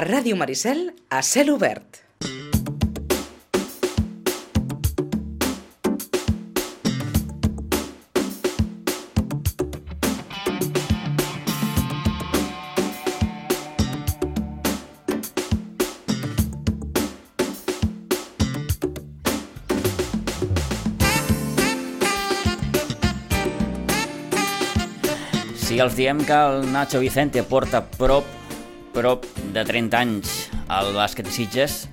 Ràdio Maricel, a cel obert. Si els diem que el Nacho Vicente porta prop, prop de 30 anys al bàsquet de Sitges,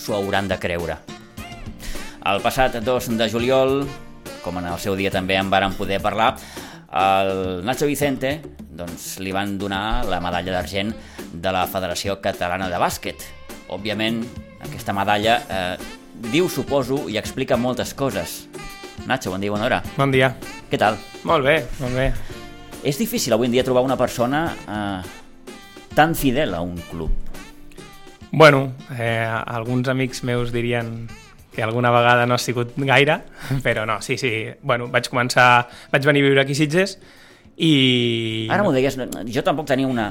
s'ho hauran de creure. El passat 2 de juliol, com en el seu dia també en varen poder parlar, al Nacho Vicente doncs, li van donar la medalla d'argent de la Federació Catalana de Bàsquet. Òbviament, aquesta medalla eh, diu, suposo, i explica moltes coses. Nacho, bon dia, bona hora. Bon dia. Què tal? Molt bé, molt bé. És difícil avui en dia trobar una persona eh, tan fidel a un club. Bueno, eh, alguns amics meus dirien que alguna vegada no ha sigut gaire, però no, sí, sí. Bueno, vaig començar... Vaig venir a viure aquí a Sitges i... Ara m'ho deies, jo tampoc tenia una,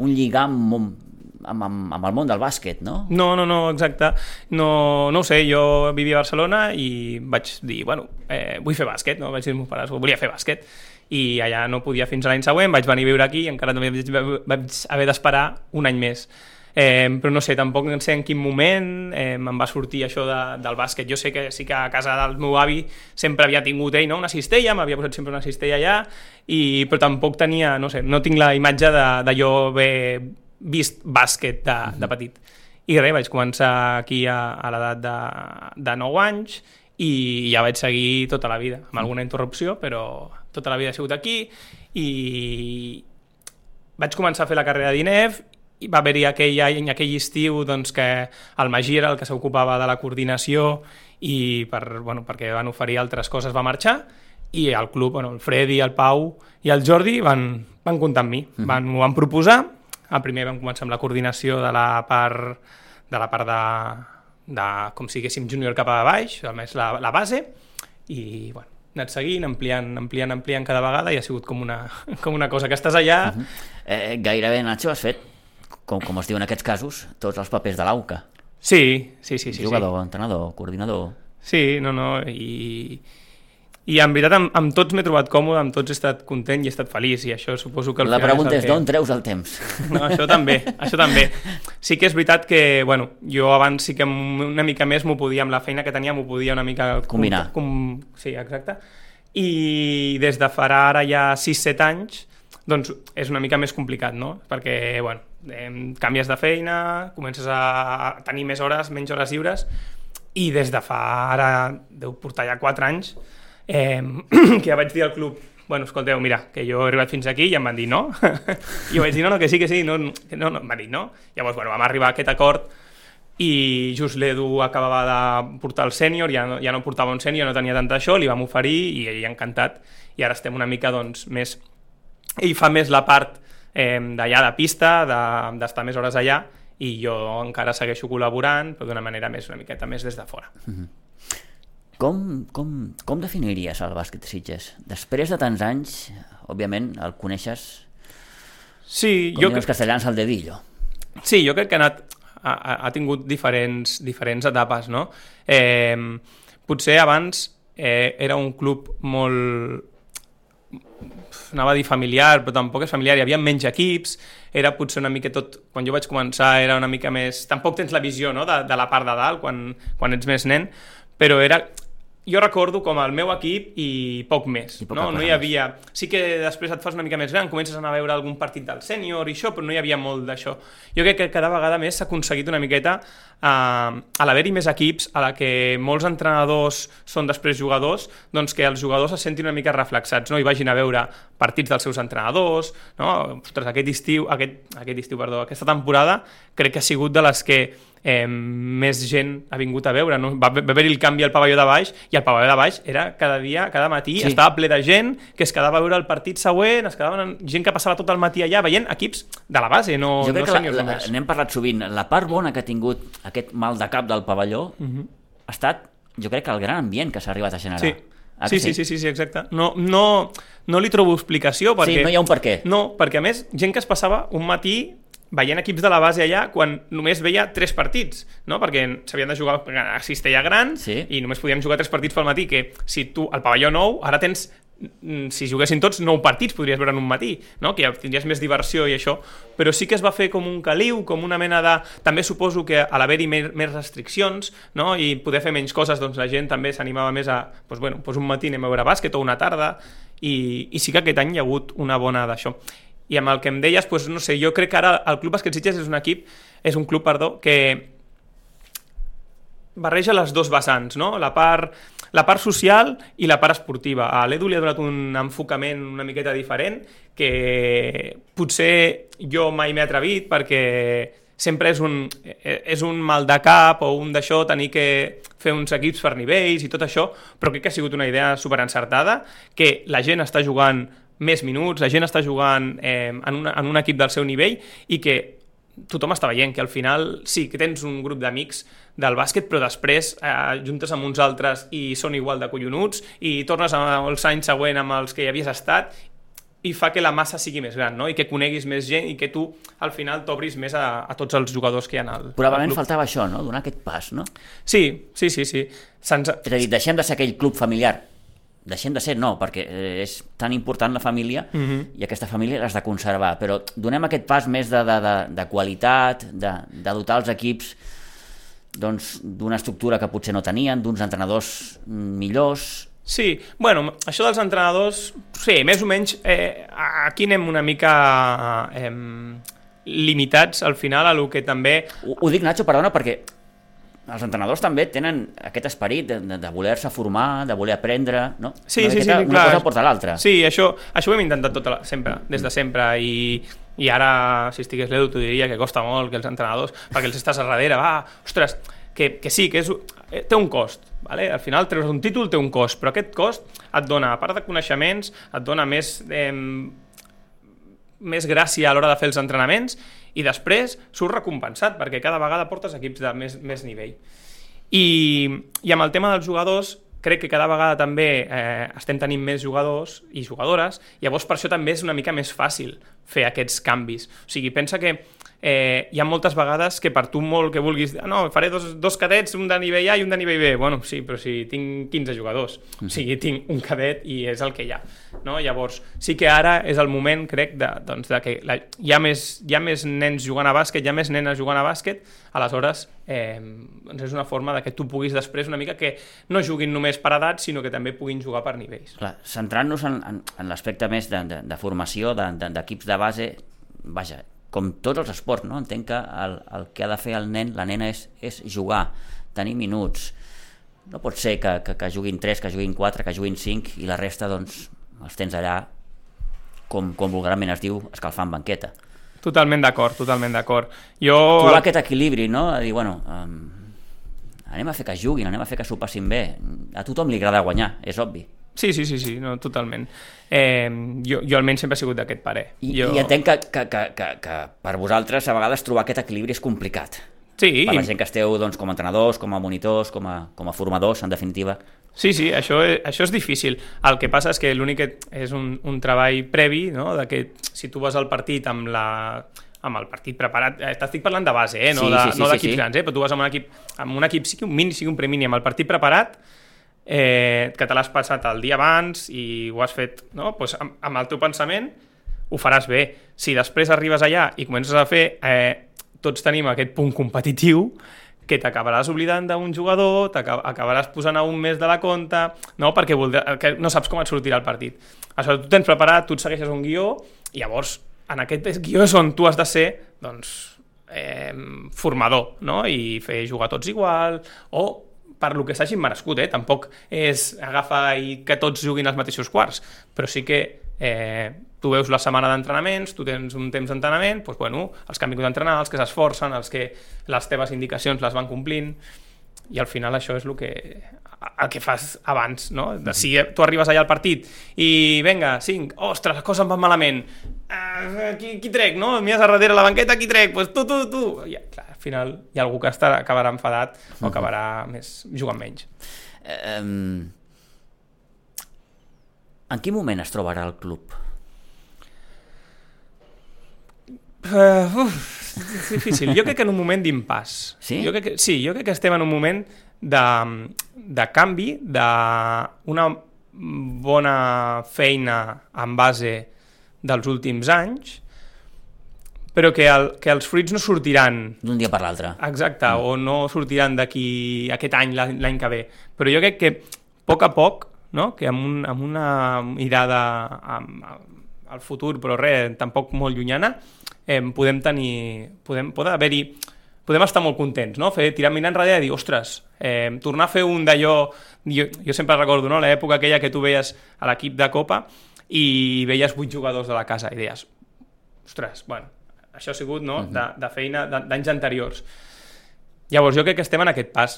un lligam amb, amb, amb, amb el món del bàsquet, no? No, no, no, exacte. No, no ho sé, jo vivia a Barcelona i vaig dir, bueno, eh, vull fer bàsquet, no? Vaig dir als meus pares, volia fer bàsquet i allà no podia fins a l'any següent, vaig venir a viure aquí i encara també vaig, vaig haver d'esperar un any més. Eh, però no sé, tampoc no sé en quin moment eh, em va sortir això de, del bàsquet. Jo sé que sí que a casa del meu avi sempre havia tingut ell no? una cistella, m'havia posat sempre una cistella allà, i, però tampoc tenia, no sé, no tinc la imatge jo haver vist bàsquet de, de petit. I res, vaig començar aquí a, a l'edat de, de 9 anys i ja vaig seguir tota la vida, amb alguna interrupció, però tota la vida he sigut aquí i vaig començar a fer la carrera d'INEF i va haver-hi aquell any, aquell estiu doncs, que el Magí era el que s'ocupava de la coordinació i per, bueno, perquè van oferir altres coses va marxar i el club, bueno, el Freddy, el Pau i el Jordi van, van comptar amb mi, mm -hmm. van, m'ho van proposar, el primer vam començar amb la coordinació de la part de la part de, de com si haguéssim júnior cap a baix, a més la, la base, i bueno, anat seguint, ampliant, ampliant, ampliant cada vegada i ha sigut com una, com una cosa que estàs allà... Uh -huh. eh, gairebé, Nacho, has fet, com, com es diu en aquests casos, tots els papers de l'AUCA. Sí, sí, sí. sí Jugador, sí. entrenador, coordinador... Sí, no, no, i, i en veritat amb, amb tots m'he trobat còmode, amb tots he estat content i he estat feliç, i això suposo que... La pregunta és, és d'on que... treus el temps? No, això també, això també. Sí que és veritat que, bueno, jo abans sí que una mica més m'ho podia, amb la feina que tenia, m'ho podia una mica... Combinar. Com, com, sí, exacte. I des de farà ara ja 6-7 anys, doncs és una mica més complicat, no? Perquè, bueno, eh, canvies de feina, comences a tenir més hores, menys hores lliures, i des de fa ara, deu portar ja 4 anys, eh, que ja vaig dir al club bueno, escolteu, mira, que jo he arribat fins aquí i em van dir no. I jo vaig dir no, no, que sí, que sí, no, que no, no, em van dir no. Llavors, bueno, vam arribar a aquest acord i just l'Edu acabava de portar el sènior, ja, no, ja no portava un sènior, no tenia tant això, li vam oferir i ell encantat, i ara estem una mica doncs, més... Ell fa més la part eh, d'allà de pista, d'estar de, més hores allà, i jo encara segueixo col·laborant, però d'una manera més una miqueta més des de fora. Uh -huh. Com, com, com definiries el bàsquet Sitges? Després de tants anys, òbviament, el coneixes... Sí, com jo... Com els castellans al dedillo. Sí, jo crec que ha anat ha, ha tingut diferents, diferents etapes, no? Eh, potser abans eh, era un club molt anava a dir familiar, però tampoc és familiar, hi havia menys equips, era potser una mica tot, quan jo vaig començar era una mica més, tampoc tens la visió no? de, de la part de dalt quan, quan ets més nen, però era, jo recordo com el meu equip i poc més. I no? no hi havia... Sí que després et fas una mica més gran, comences a anar a veure algun partit del sènior i això, però no hi havia molt d'això. Jo crec que cada vegada més s'ha aconseguit una miqueta eh, a l'haver-hi més equips, a la que molts entrenadors són després jugadors, doncs que els jugadors es sentin una mica reflexats no? i vagin a veure partits dels seus entrenadors. No? Ostres, aquest estiu, aquest, aquest estiu, perdó, aquesta temporada crec que ha sigut de les que eh, més gent ha vingut a veure. No? Va, va haver-hi el canvi al pavelló de baix i el pavelló de baix era cada dia, cada matí, sí. estava ple de gent que es quedava a veure el partit següent, es quedaven gent que passava tot el matí allà veient equips de la base, no, jo crec no que la, la, n'hem parlat sovint, la part bona que ha tingut aquest mal de cap del pavelló uh Mhm. -huh. ha estat, jo crec que el gran ambient que s'ha arribat a generar. Sí. Ah, sí, sí, sí, sí, sí, exacte. No, no, no li trobo explicació perquè... Sí, no hi ha un per què. No, perquè a més, gent que es passava un matí veient equips de la base allà quan només veia tres partits, no? perquè s'havien de jugar a Cistella Gran Sí. i només podíem jugar tres partits pel matí, que si tu al pavelló nou ara tens mm, si juguessin tots, nou partits podries veure en un matí, no? que ja tindries més diversió i això, però sí que es va fer com un caliu, com una mena de... També suposo que a l'haver-hi més, més restriccions no? i poder fer menys coses, doncs la gent també s'animava més a, doncs, bueno, doncs un matí anem a veure bàsquet o una tarda, i, i sí que aquest any hi ha hagut una bona d'això. I amb el que em deies, doncs, no sé, jo crec que ara el Club Bàsquet Sitges és un equip, és un club, perdó, que barreja les dos vessants, no? La part, la part social i la part esportiva. A l'Edu li ha donat un enfocament una miqueta diferent que potser jo mai m'he atrevit perquè sempre és un, és un mal de cap o un d'això tenir que fer uns equips per nivells i tot això, però crec que ha sigut una idea superencertada, que la gent està jugant més minuts, la gent està jugant eh, en, una, en un equip del seu nivell i que tothom està veient que al final sí que tens un grup d'amics del bàsquet, però després eh, juntes amb uns altres i són igual de collonuts i tornes els anys següent amb els que hi havies estat i fa que la massa sigui més gran, no? I que coneguis més gent i que tu al final t'obris més a, a tots els jugadors que hi ha al, al Probablement club. faltava això, no? Donar aquest pas, no? Sí, sí, sí, sí. Se'ns... És a dir, deixem de ser aquell club familiar. Deixem de ser, no, perquè eh, és tan important la família Mhm. i aquesta família l'has de conservar, però donem aquest pas més de, de, de, de qualitat, de, de dotar els equips doncs, d'una estructura que potser no tenien, d'uns entrenadors mm, millors, Sí, bueno, això dels entrenadors, sí, més o menys, eh, aquí anem una mica eh, limitats al final a lo que també... Ho, ho dic, Nacho, perdona, perquè els entrenadors també tenen aquest esperit de, de, de voler-se formar, de voler aprendre, no? Sí, una sí, sí, Una clar. cosa porta l'altra. Sí, això, això ho hem intentat tota la, sempre, des de sempre, i, i ara, si estigués l'Edu, t'ho diria que costa molt que els entrenadors, perquè els estàs a darrere, va, ostres, que, que sí, que és, eh, té un cost, vale? al final treus un títol, té un cost, però aquest cost et dona, a part de coneixements, et dona més, eh, més gràcia a l'hora de fer els entrenaments i després surt recompensat perquè cada vegada portes equips de més, més nivell. I, I amb el tema dels jugadors, crec que cada vegada també eh, estem tenint més jugadors i jugadores, llavors per això també és una mica més fàcil fer aquests canvis. O sigui, pensa que eh, hi ha moltes vegades que per tu molt que vulguis ah, no, faré dos, dos cadets, un de nivell A i un de nivell B bueno, sí, però si tinc 15 jugadors o sigui, tinc un cadet i és el que hi ha no? llavors, sí que ara és el moment crec, de, doncs, de que la, hi, ha més, hi ha més nens jugant a bàsquet hi ha més nenes jugant a bàsquet aleshores eh, doncs és una forma de que tu puguis després una mica que no juguin només per edat sinó que també puguin jugar per nivells centrant-nos en, en, en l'aspecte més de, de, de formació, d'equips de, d'equips de base, vaja, com tots els esports, no? entenc que el, el que ha de fer el nen, la nena, és, és jugar, tenir minuts. No pot ser que, que, que juguin 3, que juguin 4, que juguin 5 i la resta doncs, els tens allà, com, com vulgarment es diu, escalfant banqueta. Totalment d'acord, totalment d'acord. Jo... Trobar aquest equilibri, no? A dir, bueno, um, anem a fer que juguin, anem a fer que s'ho passin bé. A tothom li agrada guanyar, és obvi. Sí, sí, sí, sí no, totalment. Eh, jo, jo almenys sempre he sigut d'aquest parer. I, jo... I entenc que, que, que, que, que per vosaltres a vegades trobar aquest equilibri és complicat. Sí, Per la gent que esteu doncs, com a entrenadors, com a monitors, com a, com a formadors, en definitiva. Sí, sí, això, és- això és difícil. El que passa és que l'únic que és un, un treball previ, no? de que si tu vas al partit amb la amb el partit preparat, eh, t'estic parlant de base, eh? no Sí, de- sí, sí, no sí, d'equips sí. grans, eh? però tu vas amb un equip, amb un equip sigui un mini, sigui un premini, amb el partit preparat, eh, que te l'has passat el dia abans i ho has fet no? pues amb, amb el teu pensament, ho faràs bé. Si després arribes allà i comences a fer, eh, tots tenim aquest punt competitiu, que t'acabaràs oblidant d'un jugador, t'acabaràs posant a un més de la compta, no? perquè voldrà, que no saps com et sortirà el partit. Això tu tens preparat, tu et segueixes un guió, i llavors en aquest guió és on tu has de ser doncs, eh, formador, no? i fer jugar tots igual, o per lo que s'hagin merescut, eh? tampoc és agafar i que tots juguin els mateixos quarts, però sí que eh, tu veus la setmana d'entrenaments, tu tens un temps d'entrenament, doncs, bueno, els que han vingut a entrenar, els que s'esforcen, els que les teves indicacions les van complint, i al final això és el que, el que fas abans, no? De, si tu arribes allà al partit i, vinga, cinc, ostres, les coses em van malament, ah, qui, qui trec, no? Mires a darrere la banqueta, qui trec? Pues tu, tu, tu. I, clar, al final hi ha algú que estarà, acabarà enfadat o acabarà més, jugant menys. Em, en quin moment es trobarà el club? Uh, uf, és difícil. Jo crec que en un moment d'impàs. Sí? Jo crec que, sí, jo crec que estem en un moment de, de canvi, d'una bona feina en base dels últims anys, però que, el, que els fruits no sortiran D'un dia per l'altre. Exacte, mm. o no sortiran d'aquí aquest any, l'any que ve. Però jo crec que a poc a poc, no? que amb, un, amb una mirada amb, al futur, però res, tampoc molt llunyana, eh, podem tenir... Podem, poder haver-hi podem estar molt contents, no? Fer, tirar mirant enrere i dir, ostres, eh, tornar a fer un d'allò... Jo, jo sempre recordo no? l'època aquella que tu veies a l'equip de Copa i veies vuit jugadors de la casa i deies, ostres, bueno, això ha sigut no? de, de feina de- d'anys anteriors. Llavors, jo crec que estem en aquest pas.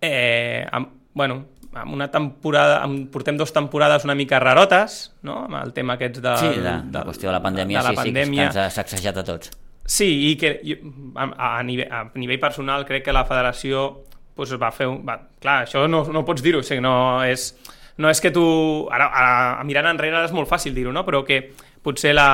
Eh, amb, bueno, amb una temporada, amb, portem dues temporades una mica rarotes, no? amb el tema aquests de, Sí, la, la qüestió de la pandèmia, de la sí, sí, pandèmia. que ens ha sacsejat a tots. Sí, i que jo, a, a, nivell, a nivell personal crec que la federació pues, va fer un... Va, clar, això no, no pots dir-ho, o sigui, no és, no és que tu... Ara, ara, mirant enrere és molt fàcil dir-ho, no? però que potser la,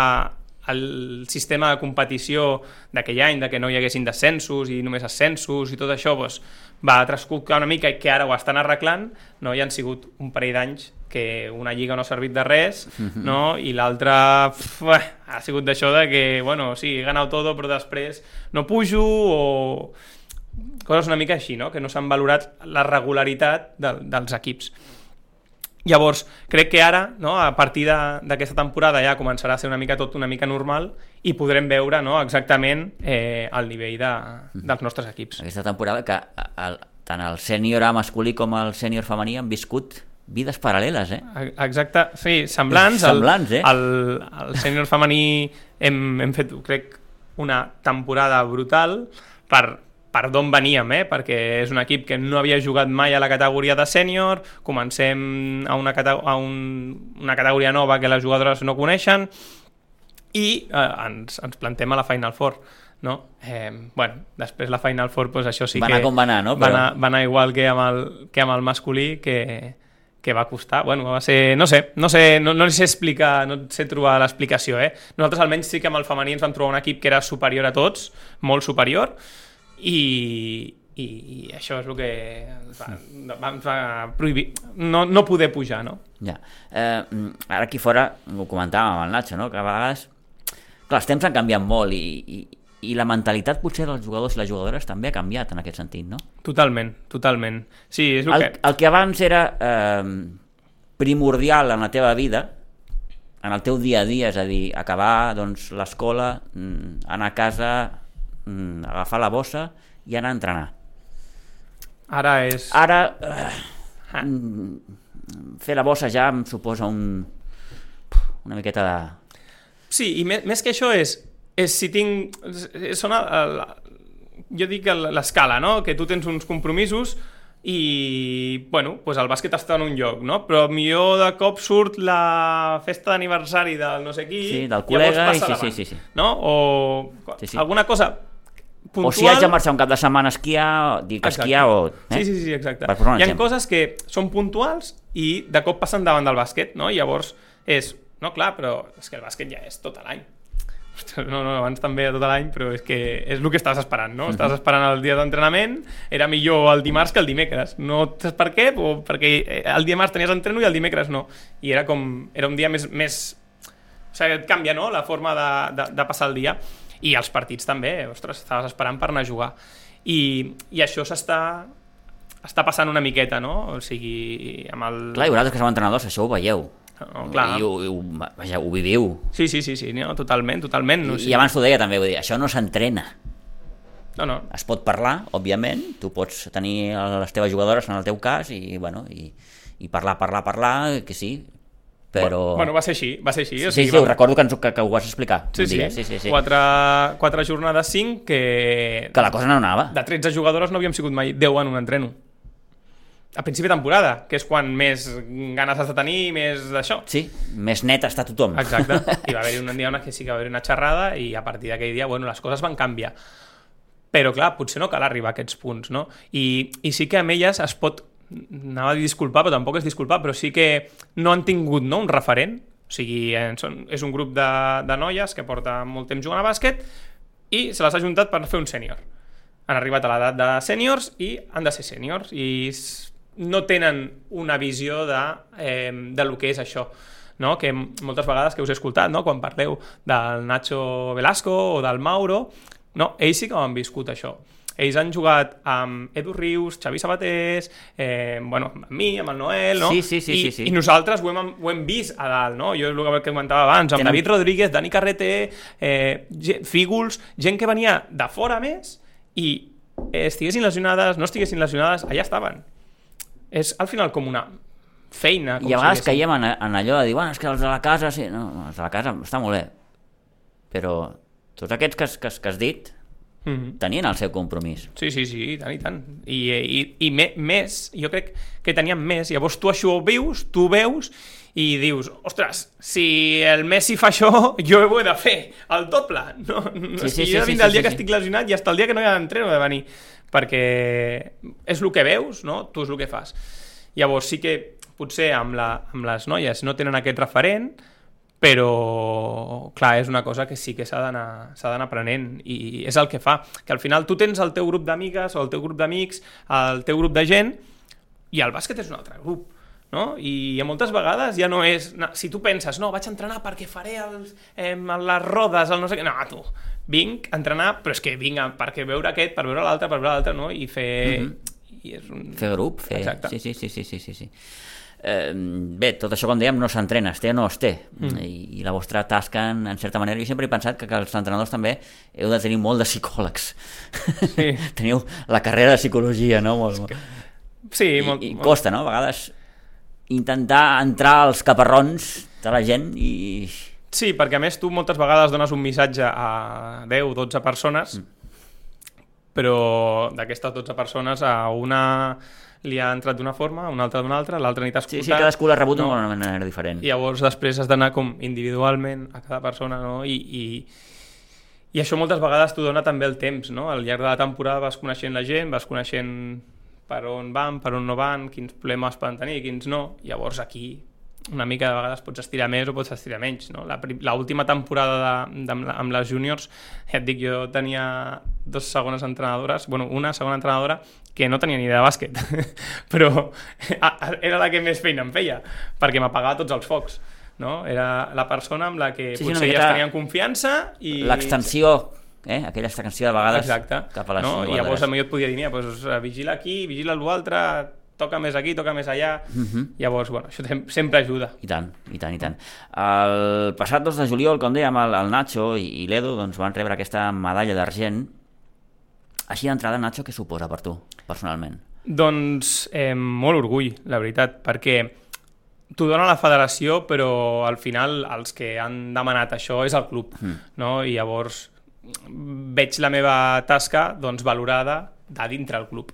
el sistema de competició d'aquell any, de que no hi haguessin descensos i només ascensos i tot això, doncs, va trascucar una mica i que ara ho estan arreglant, no? hi han sigut un parell d'anys que una lliga no ha servit de res, no? i l'altra eh, ha sigut d'això de que, bueno, sí, he ganat tot, però després no pujo o coses una mica així, no? que no s'han valorat la regularitat de, dels equips. Llavors, crec que ara, no, a partir d'aquesta temporada ja començarà a ser una mica tot una mica normal i podrem veure no, exactament eh, el nivell de, dels nostres equips. Aquesta temporada que el, tant el sènior masculí com el sènior femení han viscut vides paral·leles, eh? E- Exacte, sí, semblants. Semblants, eh? El, el, el sènior femení hem, hem fet, crec, una temporada brutal per, per d'on veníem, eh? perquè és un equip que no havia jugat mai a la categoria de sènior, comencem a una, cate a un, una categoria nova que les jugadores no coneixen i eh, ens, ens plantem a la Final Four no? Eh, bueno, després la Final Four pues això sí Va que anar com va anar, no? va, Però- anar, va anar igual que amb el, que amb el masculí que, que va costar, bueno, va ser, no sé, no sé, no, no sé explicar, no sé trobar l'explicació, eh? Nosaltres almenys sí que amb el femení ens vam trobar un equip que era superior a tots, molt superior, i, i, i això és el que va, va, va prohibir, no, no poder pujar, no? Ja. Eh, mm, ara aquí fora, ho comentàvem amb el Nacho, no? que a vegades... Clar, els temps han canviat molt i, i, i la mentalitat potser dels jugadors i les jugadores també ha canviat en aquest sentit, no? Totalment, totalment. Sí, és el, El, que... el que abans era eh, primordial en la teva vida, en el teu dia a dia, és a dir, acabar doncs, l'escola, mm, anar a casa, mm, agafar la bossa i anar a entrenar. Ara és... Ara, eh, Ah. mm, fer la bossa ja em suposa un, una miqueta de... Sí, i més, més que això és, és si tinc... el, el, jo dic l'escala, no? Que tu tens uns compromisos i, bueno, pues el bàsquet està en un lloc, no? Però millor de cop surt la festa d'aniversari del no sé qui... Sí, del col·lega, i sí, sí, sí, sí. No? O Sí, sí. alguna cosa puntual... O si haig de marxar un cap de setmana a esquiar, dic Exacte. esquiar o... Eh? Sí, sí, sí, exacte. Per Hi ha exemple. coses que són puntuals i de cop passen davant del bàsquet, no? I llavors és, no, clar, però és que el bàsquet ja és tot l'any. No, no, abans també tot l'any, però és que és el que estaves esperant, no? Estaves esperant el dia d'entrenament, era millor el dimarts que el dimecres. No saps per què? O perquè eh, el dimarts tenies entreno i el dimecres no. I era com... Era un dia més... més o sigui, et canvia, no?, la forma de, de, de passar el dia. I els partits també, ostres, estaves esperant per anar a jugar. I, i això s'està està passant una miqueta, no? O sigui, amb el... Clar, i vosaltres que sou entrenadors, això ho veieu. No, clar. I ho, i ho, vaja, ho viviu. Sí, sí, sí, sí, no, totalment, totalment. No, I, sí. I abans t'ho deia també, vull dir, això no s'entrena. no, no, Es pot parlar, òbviament, tu pots tenir les teves jugadores en el teu cas i, bueno, i, i parlar, parlar, parlar, que sí, però... Bueno, va ser així, va ser així. o sí, sigui, sí, ho va- recordo que, ens, que, que ho vas explicar Sí, sí, sí, sí, sí. Quatre, quatre jornades, cinc, que... Que la cosa no anava. De 13 jugadores no havíem sigut mai 10 en un entreno. A principi de temporada, que és quan més ganes has de tenir, més d'això. Sí, més net està tothom. Exacte. I va haver-hi un dia una que sí que va haver una xerrada i a partir d'aquell dia, bueno, les coses van canviar. Però, clar, potser no cal arribar a aquests punts, no? I, i sí que amb elles es pot, anava a dir disculpar, però tampoc és disculpar, però sí que no han tingut no, un referent O sigui, són, és un grup de, de noies que porta molt temps jugant a bàsquet i se les ha juntat per fer un sènior. Han arribat a l'edat de sèniors i han de ser sèniors i no tenen una visió de, eh, de lo que és això no? que moltes vegades que us he escoltat, no? quan parleu del Nacho Velasco o del Mauro, no? ells sí que ho han viscut això. Ells han jugat amb Edu Rius, Xavi Sabatés, eh, bueno, amb mi, amb el Noel, no? Sí, sí, sí, I, sí, sí. I nosaltres ho hem, ho hem vist a dalt, no? Jo és el que comentava abans, amb Tenen- David Rodríguez, Dani Carreter, eh, Fígols, gent que venia de fora més i eh, estiguessin lesionades, no estiguessin lesionades, allà estaven. És al final com una feina. Com I a vegades si caiem en, en allò de dir, bueno, és que els de la casa, sí, no, els de la casa està molt bé, però tots aquests que que que has dit Mhm. tenien el seu compromís. Sí, sí, sí, i tant, i tant. I, i, i me, més, jo crec que teníem més. Llavors tu això ho vius, tu ho veus i dius, ostres, si el Messi fa això, jo ho he de fer, el doble. No, no, Sí, sí, sí, jo sí, el sí, dia sí, que sí. estic lesionat i hasta el dia que no hi ha d'entreno de venir, perquè és el que veus, no? tu és el que fas. Llavors sí que potser amb, la, amb les noies no tenen aquest referent, però clar, és una cosa que sí que s'ha d'anar aprenent i és el que fa, que al final tu tens el teu grup d'amigues o el teu grup d'amics, el teu grup de gent i el bàsquet és un altre grup no? i moltes vegades ja no és no, si tu penses, no, vaig a entrenar perquè faré els, eh, les rodes, el no sé què no, tu, vinc a entrenar però és que vinc a, perquè veure aquest, per veure l'altre per veure l'altre, no? i fer i és un... Fer grup, fer... Exacte. Sí, sí, sí, sí, sí, sí, sí. Eh, bé, tot això, com dèiem, no s'entrena, es té o no es té. Mm. I, I la vostra tasca, en, en certa manera, jo sempre he pensat que, que els entrenadors també heu de tenir molt de psicòlegs. Sí. Teniu la carrera de psicologia, no? Molt, molt. Sí, I, molt, I costa, no? A vegades intentar entrar als caparrons de la gent i... Sí, perquè a més tu moltes vegades dones un missatge a 10, 12 persones, mm. Però d'aquestes 12 persones a una li ha entrat d'una forma, a una altra d'una altra, l'altra ni t'ha Sí, escoltat. sí, cadascú l'ha rebut no? d'una manera diferent. I llavors després has d'anar com individualment a cada persona, no? I, i, i això moltes vegades t'ho dona també el temps, no? Al llarg de la temporada vas coneixent la gent, vas coneixent per on van, per on no van, quins problemes poden tenir, quins no. Llavors aquí una mica de vegades pots estirar més o pots estirar menys, no? L'última temporada de, de, amb, la- amb les júniors, ja et dic, jo tenia dos segones entrenadores, bueno, una segona entrenadora que no tenia ni idea de bàsquet, però era la que més feina em feia, perquè m'apagava tots els focs. No? Era la persona amb la que Sí, potser ja tenien confiança i... L'extensió, eh? aquella extensió de vegades Exacte. cap a les no? I llavors jo et podia dir, mira, doncs, vigila aquí, vigila l'altre, toca més aquí, toca més allà. Mhm. Llavors, bueno, això sempre ajuda. I tant, i tant, i tant. El passat 2 de juliol, com dèiem, el, el Nacho i, i l'Edu doncs, van rebre aquesta medalla d'argent. Així d'entrada, Nacho, què suposa per tu, personalment? Doncs eh, molt orgull, la veritat, perquè t'ho dona la federació, però al final els que han demanat això és el club, Mm. no? I llavors veig la meva tasca doncs, valorada de dintre el club.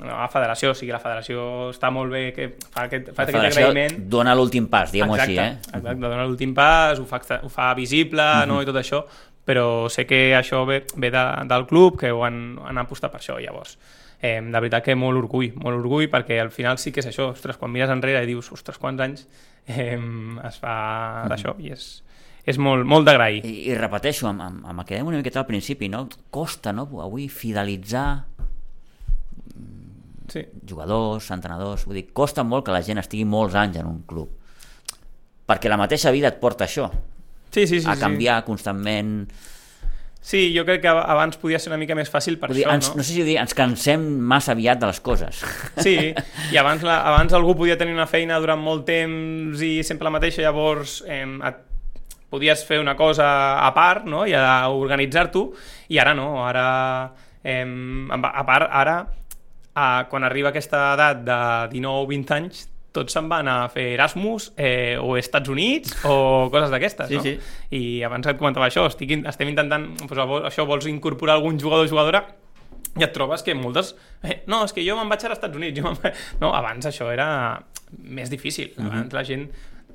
No, la federació, o sigui, la federació està molt bé que fa aquest, fa La aquest agraïment. dona l'últim pas, diguem-ho així, eh? Exacte, dona l'últim pas, ho fa, ho fa visible Mhm. no, i tot això, però sé que això ve, ve de, del club, que ho han, han apostat per això, llavors. Eh, de veritat que molt orgull, molt orgull, perquè al final sí que és això, ostres, quan mires enrere i dius, ostres, quants anys eh, es fa d'això, i és, és molt, molt d'agrair. I, I repeteixo, amb, amb, amb el que dèiem una miqueta al principi, no? costa no? avui fidelitzar Sí. jugadors, entrenadors, vull dir, costa molt que la gent estigui molts anys en un club. Perquè la mateixa vida et porta això, Sí, sí, sí, a sí. canviar constantment... Sí, jo crec que abans podia ser una mica més fàcil per Vull dir, això, ens, no? no sé si dir, ens cansem massa aviat de les coses. Sí, i abans, la, abans algú podia tenir una feina durant molt temps i sempre la mateixa, llavors eh, et, podies fer una cosa a part no? i a organitzar-t'ho, i ara no, ara, eh, a part, ara, a, quan arriba aquesta edat de 19-20 anys, tots se'n van a fer Erasmus eh, o Estats Units o coses d'aquestes, Sí, no? sí. I abans et comentava això, estic, estem intentant, doncs, això, vols incorporar algun jugador o jugadora i et trobes que moltes... Eh, no, és que jo me'n vaig als Estats Units. Jo. No, abans això era més difícil. Abans la gent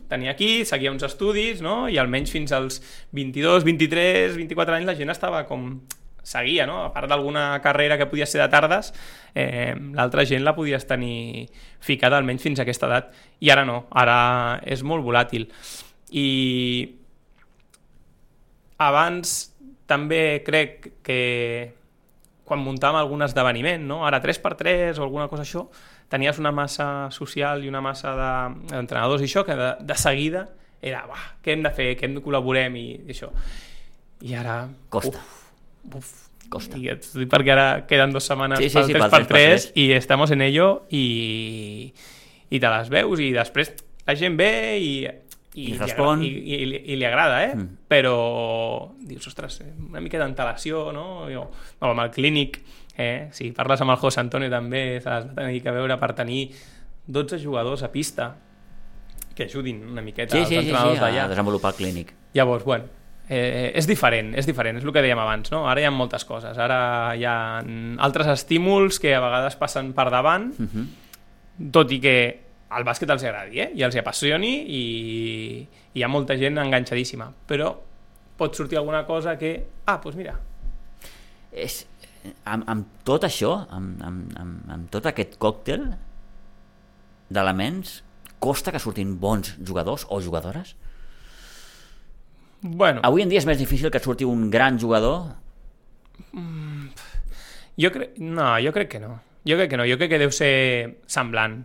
tenia aquí, seguia uns estudis, no? i almenys fins als 22, 23, 24 anys la gent estava com seguia, no? A part d'alguna carrera que podia ser de tardes, eh, l'altra gent la podies tenir ficada almenys fins a aquesta edat. I ara no, ara és molt volàtil. I abans també crec que quan muntàvem algun esdeveniment, no? ara 3x3 o alguna cosa això, tenies una massa social i una massa de- d'entrenadors i això, que de, de seguida era, va, què hem de fer, què hem de col·laborem i, i això. I ara... Costa. Uf, uf, Costa. I et dic perquè ara queden dues setmanes Sí, sí, pel sí, pel 3x3 3x3. i estamos en ello i, i te les veus i després la gent ve i, I li respon. agrada- i, i, i li agrada, eh? Mm. Però dius, ostres, eh, una mica d'antelació, no? Jo, no, amb el clínic, eh? si parles amb el José Antonio també, se les va tenir que veure per tenir 12 jugadors a pista que ajudin una miqueta Sí, sí, sí, sí, entrenadors a d'allà. desenvolupar el clínic. Llavors, bueno, eh, és diferent, és diferent, és el que dèiem abans, no? Ara hi ha moltes coses, ara hi ha altres estímuls que a vegades passen per davant, Uh -huh. tot i que el bàsquet els agradi, eh? I els hi apassioni i, i hi ha molta gent enganxadíssima, però pot sortir alguna cosa que, ah, doncs mira, És, amb, amb tot això, amb, amb, amb, amb tot aquest còctel d'elements, costa que surtin bons jugadors o jugadores? Bueno, Avui en dia és més difícil que et surti un gran jugador jo crec... No, jo crec que no. Jo crec que no, jo crec que deu ser semblant.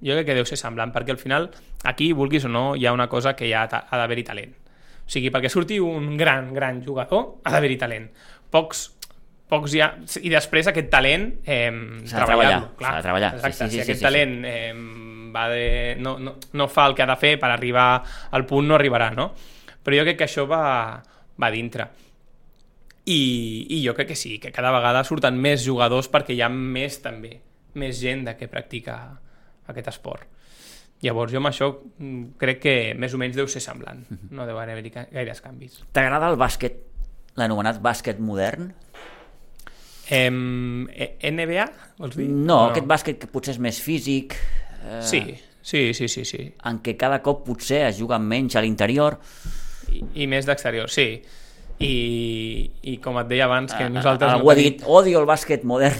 Jo crec que deu ser semblant, perquè al final, aquí, vulguis o no, hi ha una cosa que hi ha, ha d'haver-hi talent. O sigui, perquè surti un gran, gran jugador, ha d'haver-hi talent. Pocs, pocs ha... I després aquest talent eh, S'ha de treballar, s'ha de treballar, Exacte, sí, sí, si sí, aquest sí, sí. talent eh, va de, no, no, no fa el que ha de fer per arribar al punt, no arribarà, no? Però jo crec que això va, va dintre. I, I jo crec que sí, que cada vegada surten més jugadors perquè hi ha més també, més gent de que practica aquest esport. Llavors jo amb això mm, crec que més o menys deu ser semblant, Mhm. no deu haver-hi ca- gaires canvis. T'agrada el bàsquet, l'anomenat bàsquet modern? Eh, NBA, vols dir? No, O aquest bàsquet que potser és més físic, eh, Sí, sí, sí, sí, sí. en què cada cop potser es juga menys a l'interior. I, i més d'exterior, sí. I, I com et deia abans, que nosaltres... Algú no ha dit, odio el bàsquet modern.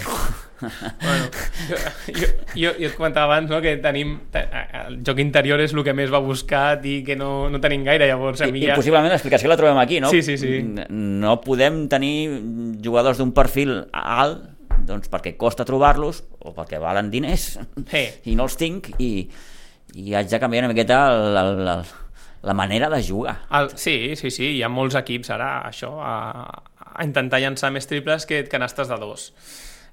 Bueno, jo, jo, jo, jo et comentava abans no, que tenim te- el joc interior és el que més va buscat i que no, no tenim gaire, llavors a I, mi I ja... possiblement l'explicació la trobem aquí, no? Sí, sí, sí. No podem tenir jugadors d'un perfil alt doncs perquè costa trobar-los o perquè valen diners Sí. i no els tinc i, i haig de canviar una miqueta el, el, el, la manera de jugar. El, sí, sí, sí, hi ha molts equips ara això, a, a intentar llançar més triples que canastes de dos.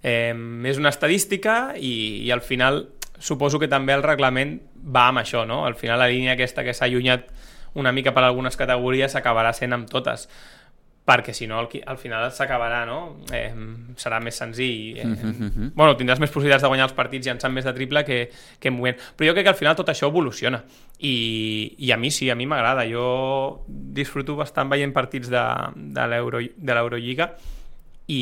Eh, és una estadística i, i al final suposo que també el reglament va amb això, no? Al final la línia aquesta que s'ha allunyat una mica per algunes categories s'acabarà sent amb totes perquè si no al, al final s'acabarà, no? Eh, serà més senzill. Eh, bueno, tindràs més possibilitats de guanyar els partits llançant més de triple que, que movent. Però jo crec que al final tot això evoluciona. I, i a mi sí, a mi m'agrada. Jo disfruto bastant veient partits de, de l'Euro- de l'Eurolliga i,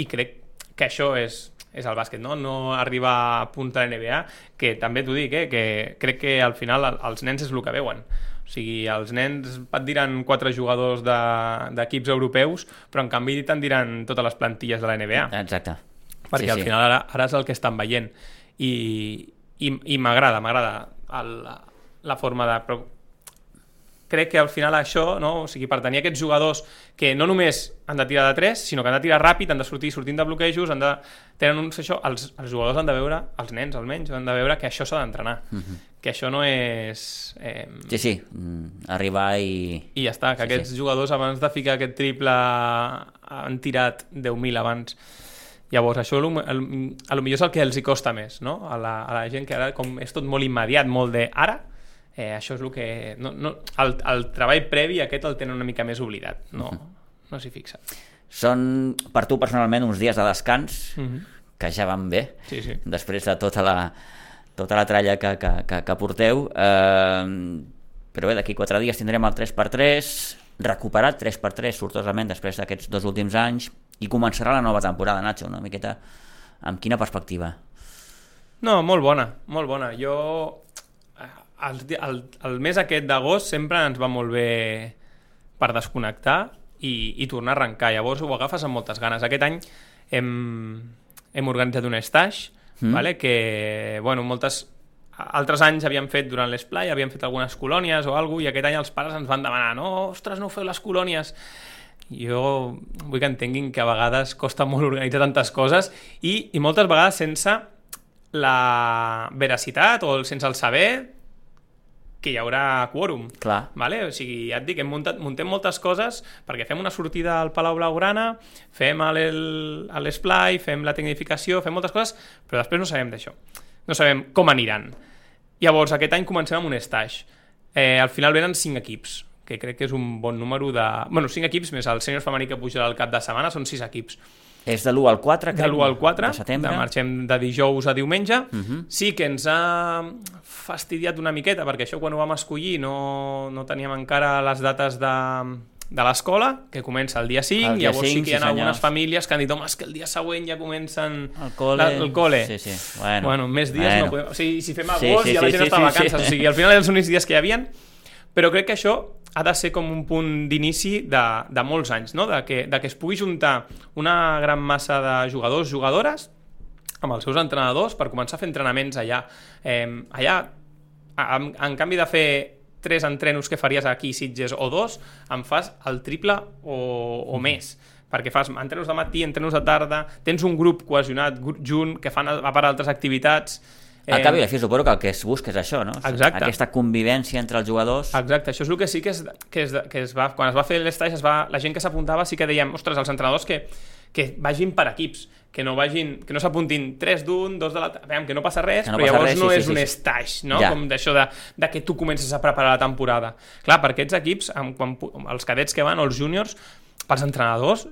i crec que això és, és el bàsquet, no? no arribar a punt de la NBA, que també t'ho dic, eh? que crec que al final el- els nens és el que veuen. O sigui, els nens et diran quatre jugadors de- d'equips europeus, però en canvi te'n diran totes les plantilles de la NBA Exacte. perquè al final ara, ara és el que estan veient. I, i, i m'agrada, m'agrada la, la forma de... Però crec que al final això, no? o sigui, per tenir aquests jugadors que no només han de tirar de 3, sinó que han de tirar ràpid, han de sortir sortint de bloquejos, han de... tenen uns, això, els, els jugadors han de veure, els nens almenys, han de veure que això s'ha d'entrenar, que això no és... Eh, Sí, sí, mm, arribar i... i ja està, que Sí, aquests sí. jugadors abans de ficar aquest triple han tirat 10.000 abans llavors això a lo, a lo millor és el que els hi costa més no? a, la, a la gent que ara com és tot molt immediat, molt de ara eh, això és el que no, no, el, el treball previ aquest el tenen una mica més oblidat no, no s'hi fixa Són per tu personalment uns dies de descans mm -hmm. que ja van bé sí, sí. després de tota la, tota la tralla que, que, que, que porteu eh, però bé, d'aquí quatre dies tindrem el 3x3 recuperat 3x3 sortosament després d'aquests dos últims anys i començarà la nova temporada, Nacho, una miqueta amb quina perspectiva? No, molt bona, molt bona. Jo... eh, El, el, el mes aquest d'agost sempre ens va molt bé per desconnectar i, i tornar a arrencar. Llavors ho agafes amb moltes ganes. Aquest any hem, hem organitzat un stage, Mm. vale? que bueno, moltes altres anys havíem fet durant l'esplai, havíem fet algunes colònies o alguna i aquest any els pares ens van demanar no, ostres, no feu les colònies jo vull que entenguin que a vegades costa molt organitzar tantes coses i, i moltes vegades sense la veracitat o sense el saber que hi haurà quòrum. Clar. Vale? O sigui, ja et dic, hem muntat, muntem moltes coses perquè fem una sortida al Palau Blaugrana, fem l'esplai, fem la tecnificació, fem moltes coses, però després no sabem d'això. No sabem com aniran. Llavors, aquest any comencem amb un stage. Eh, al final venen cinc equips que crec que és un bon número de... bueno, 5 equips més el sènior femení que pujarà al cap de setmana, són 6 equips. És de l'1 al 4, crec. De l'1 al 4, de setembre. de marxem de dijous a diumenge. Uh -huh. Sí que ens ha fastidiat una miqueta, perquè això quan ho vam escollir no, no teníem encara les dates de, de l'escola, que comença el dia 5, El dia llavors 5, sí que hi ha sí, algunes senyors. famílies que han dit, home, és que el dia següent ja comencen El col·le. la, el col·le. Sí, sí. Bueno, bueno més dies bueno. no podem... O sigui, si fem Sí, agost sí, ja la sí, gent sí, està sí, a vacances. sí. O sigui, al final eren els únics dies que hi havien, però crec que això ha de ser com un punt d'inici de, de molts anys, no? de, que, de que es pugui juntar una gran massa de jugadors, jugadores, amb els seus entrenadors per començar a fer entrenaments allà. Eh, allà, en, en canvi de fer tres entrenos que faries aquí Sitges o dos, en fas el triple o, o més perquè fas entrenos de matí, entrenos de tarda, tens un grup cohesionat junt que fan a a part altres activitats. Al cap i la fi suposo que el que es busca és això, no? Exacte. Aquesta convivència entre els jugadors. Exacte, això és el que sí que es, que es, que es va... Quan es va fer l'estage, es va, la gent que s'apuntava sí que dèiem, ostres, els entrenadors que, que vagin per equips, que no vagin, que no s'apuntin tres d'un, dos de la... Veiem que no passa res, Que no però passa llavors res, no sí, és sí, un stage, no? Ja. Com d'això de, de que tu comences a preparar la temporada. Clar, per aquests equips, amb, quan, pu- els cadets que van, o els júniors, pels entrenadors,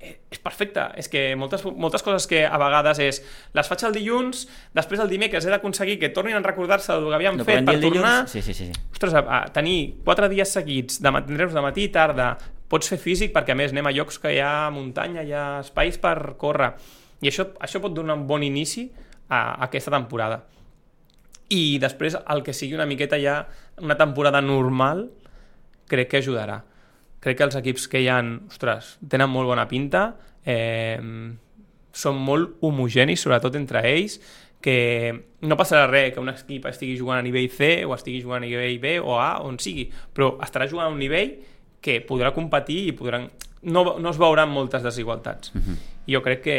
és perfecte. És que moltes, moltes coses que a vegades és les faig el dilluns, després el dimecres he d'aconseguir que tornin a recordar-se del que havien No fet per dilluns? tornar Sí, sí, sí. sí. ostres, a, a tenir quatre dies seguits de matins de matí i tarda, pots fer físic perquè a més anem a llocs que hi ha muntanya, hi ha espais per córrer i això, això pot donar un bon inici a, a aquesta temporada i després el que sigui una miqueta ja una temporada normal crec que ajudarà crec que els equips que hi han ostres, tenen molt bona pinta eh, són molt homogenis sobretot entre ells que no passarà res que un equip estigui jugant a nivell C o estigui jugant a nivell B o A, on sigui, però estarà jugant a un nivell que podrà competir i podran... no, no es veuran moltes desigualtats. Uh -huh. Jo crec que,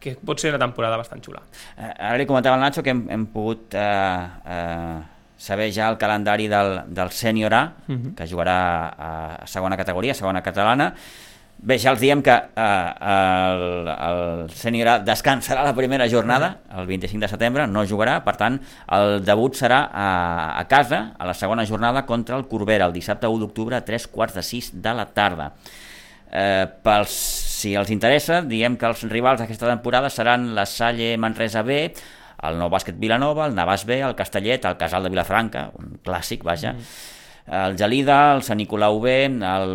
que pot ser una temporada bastant xula. Eh, Ara li comentava al Nacho que hem, hem pogut eh, eh, saber ja el calendari del, del sènior A, uh Mhm. -huh. que jugarà a, a segona categoria, segona catalana. Bé, ja els diem que eh, el, el sènior A descansarà la primera jornada, el 25 de setembre, no jugarà, per tant, el debut serà a, a casa, a la segona jornada, contra el Corbera, el dissabte 1 d'octubre a 3 quarts de 6 de la tarda. Eh, pels, si els interessa, diem que els rivals d'aquesta temporada seran la Salle Manresa B, el Nou Bàsquet Vilanova, el Navàs B, el Castellet, el Casal de Vilafranca, un clàssic, vaja, mm. el Gelida, el Sant Nicolau B, el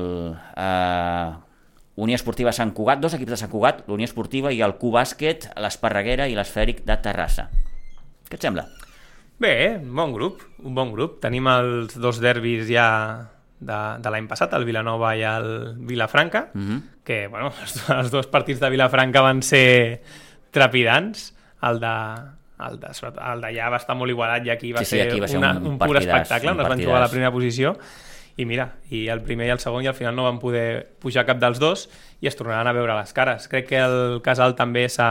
eh, Unió Esportiva Sant Cugat, dos equips de Sant Cugat, l'Unió Esportiva i el Q Bàsquet, l'Esparreguera i l'Esfèric de Terrassa. Què et sembla? Bé, un bon grup, un bon grup. Tenim els dos derbis ja de, de l'any passat, el Vilanova i el Vilafranca, Mm -hmm. que, bueno, els, els dos partits de Vilafranca van ser trepidants. El de, el de, el d'allà va estar molt igualat i aquí va Sí, sí, ser, aquí va ser una, un un, pur espectacle, on es van jugar a la primera posició. I mira, i el primer i el segon i al final no van poder pujar cap dels dos i es tornaran a veure les cares. Crec que el Casal també s'ha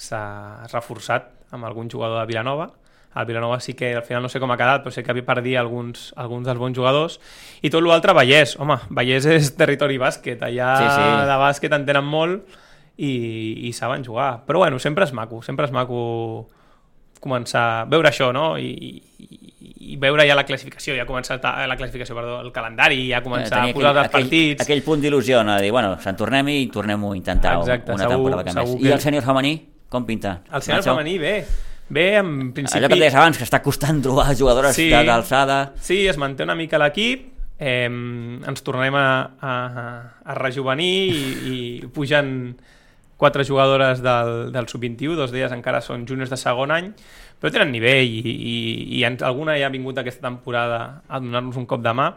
s'ha reforçat amb algun jugador de Vilanova. El Vilanova sí que al final no sé com ha quedat però sé que perdia alguns, alguns dels bons jugadors. I tot l'altre Vallès. Home, Vallès és territori bàsquet. Allà Sí, sí. de bàsquet en tenen molt i, i saben jugar però bueno, sempre és maco sempre és maco començar a veure això no? I, i, i veure ja la classificació ja començar a- la classificació, perdó, el calendari ja començar Eh, Tenir a posar els aquell, partits aquell punt d'il·lusió, no? de dir, bueno, se'n tornem i tornem-ho a intentar Exacte, una segur- temporada que més. segur I que- el sènior femení, com pinta? el sènior femení bé bé, en principi Allò que et deies abans, que està costant trobar jugadores Sí. d'alçada. Sí, es manté una mica l'equip, eh, ens tornarem a, a, a rejuvenir i, i pugen quatre jugadores del, del sub-21, dos d'elles encara són juniors de segon any, però tenen nivell i, i, i alguna ja ha vingut aquesta temporada a donar-nos un cop de mà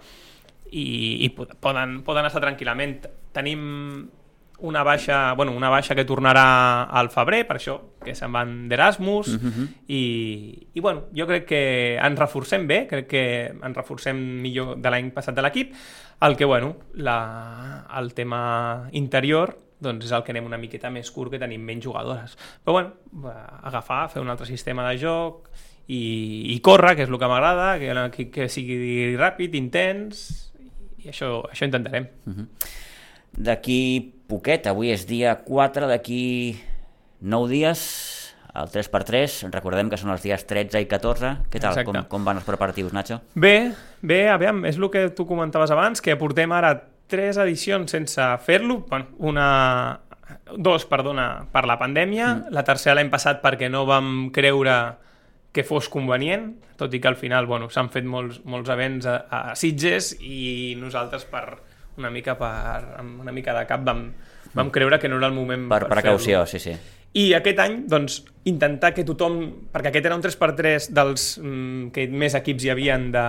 i, i pod- poden, poden estar tranquil·lament. Tenim una baixa, bueno, una baixa que tornarà al febrer, per això, que se'n van d'Erasmus, uh -huh. i, i bueno, jo crec que ens reforcem bé, crec que ens reforcem millor de l'any passat de l'equip, el que, bueno, la, el tema interior doncs és el que anem una miqueta més curt, que tenim menys jugadores. Però bueno, agafar, fer un altre sistema de joc i, i córrer, que és el que m'agrada, que, que sigui ràpid, intens, i això, això intentarem. Uh -huh. D'aquí poquet, avui és dia 4, d'aquí 9 dies, el 3x3, recordem que són els dies 13 i 14. Què tal? Com, com van els preparatius, Nacho? Bé, bé, aviam, és el que tu comentaves abans, que portem ara tres edicions sense fer-lo, bueno, una... dos, perdona, per la pandèmia, mm. la tercera l'any passat perquè no vam creure que fos convenient, tot i que al final bueno, s'han fet molts, molts events a, a Sitges i nosaltres per una mica per amb una mica de cap vam, vam creure que no era el moment per, per precaució, sí, sí. I aquest any, doncs, intentar que tothom... Perquè aquest era un 3x3 dels mm, que més equips hi havien de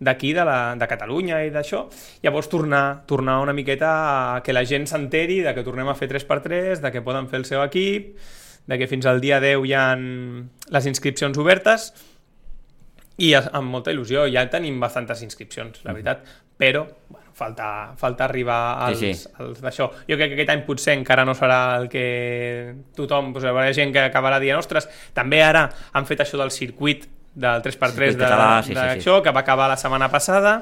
d'aquí, de, la, de Catalunya i d'això, llavors tornar, tornar una miqueta a que la gent s'enteri de que tornem a fer 3x3, de que poden fer el seu equip, de que fins al dia 10 hi ha les inscripcions obertes i amb molta il·lusió, ja tenim bastantes inscripcions, la veritat, però bueno, falta, falta arribar als, sí, sí. als d'això. Jo crec que aquest any potser encara no serà el que tothom, doncs, hi haurà gent que acabarà dient, ostres, també ara han fet això del circuit del 3x3 de, català, sí, sí, sí. que va acabar la setmana passada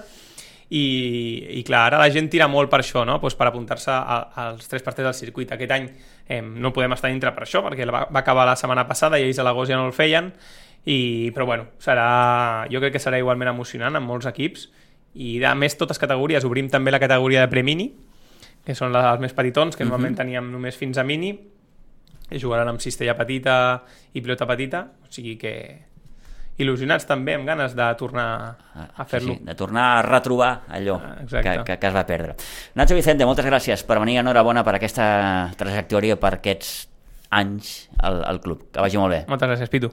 i, i clar, ara la gent tira molt per això, no? pues per apuntar-se als 3x3 del circuit. Aquest any eh, no podem estar dintre per això, perquè va, va acabar la setmana passada i ells a l'agost ja no el feien, i, però bueno, serà, jo crec que serà igualment emocionant amb molts equips i a més totes categories, obrim també la categoria de pre-mini que són les, els més petitons, que uh -huh. normalment teníem només fins a mini i jugaran amb cistella petita i pilota petita, o sigui que il·lusionats també, amb ganes de tornar a fer-lo. Sí, sí, de tornar a retrobar allò ah, que, que, que es va perdre. Nacho Vicente, moltes gràcies per venir, enhorabona per aquesta trajectòria, per aquests anys al, al club. Que vagi molt bé. Moltes gràcies, Pitu.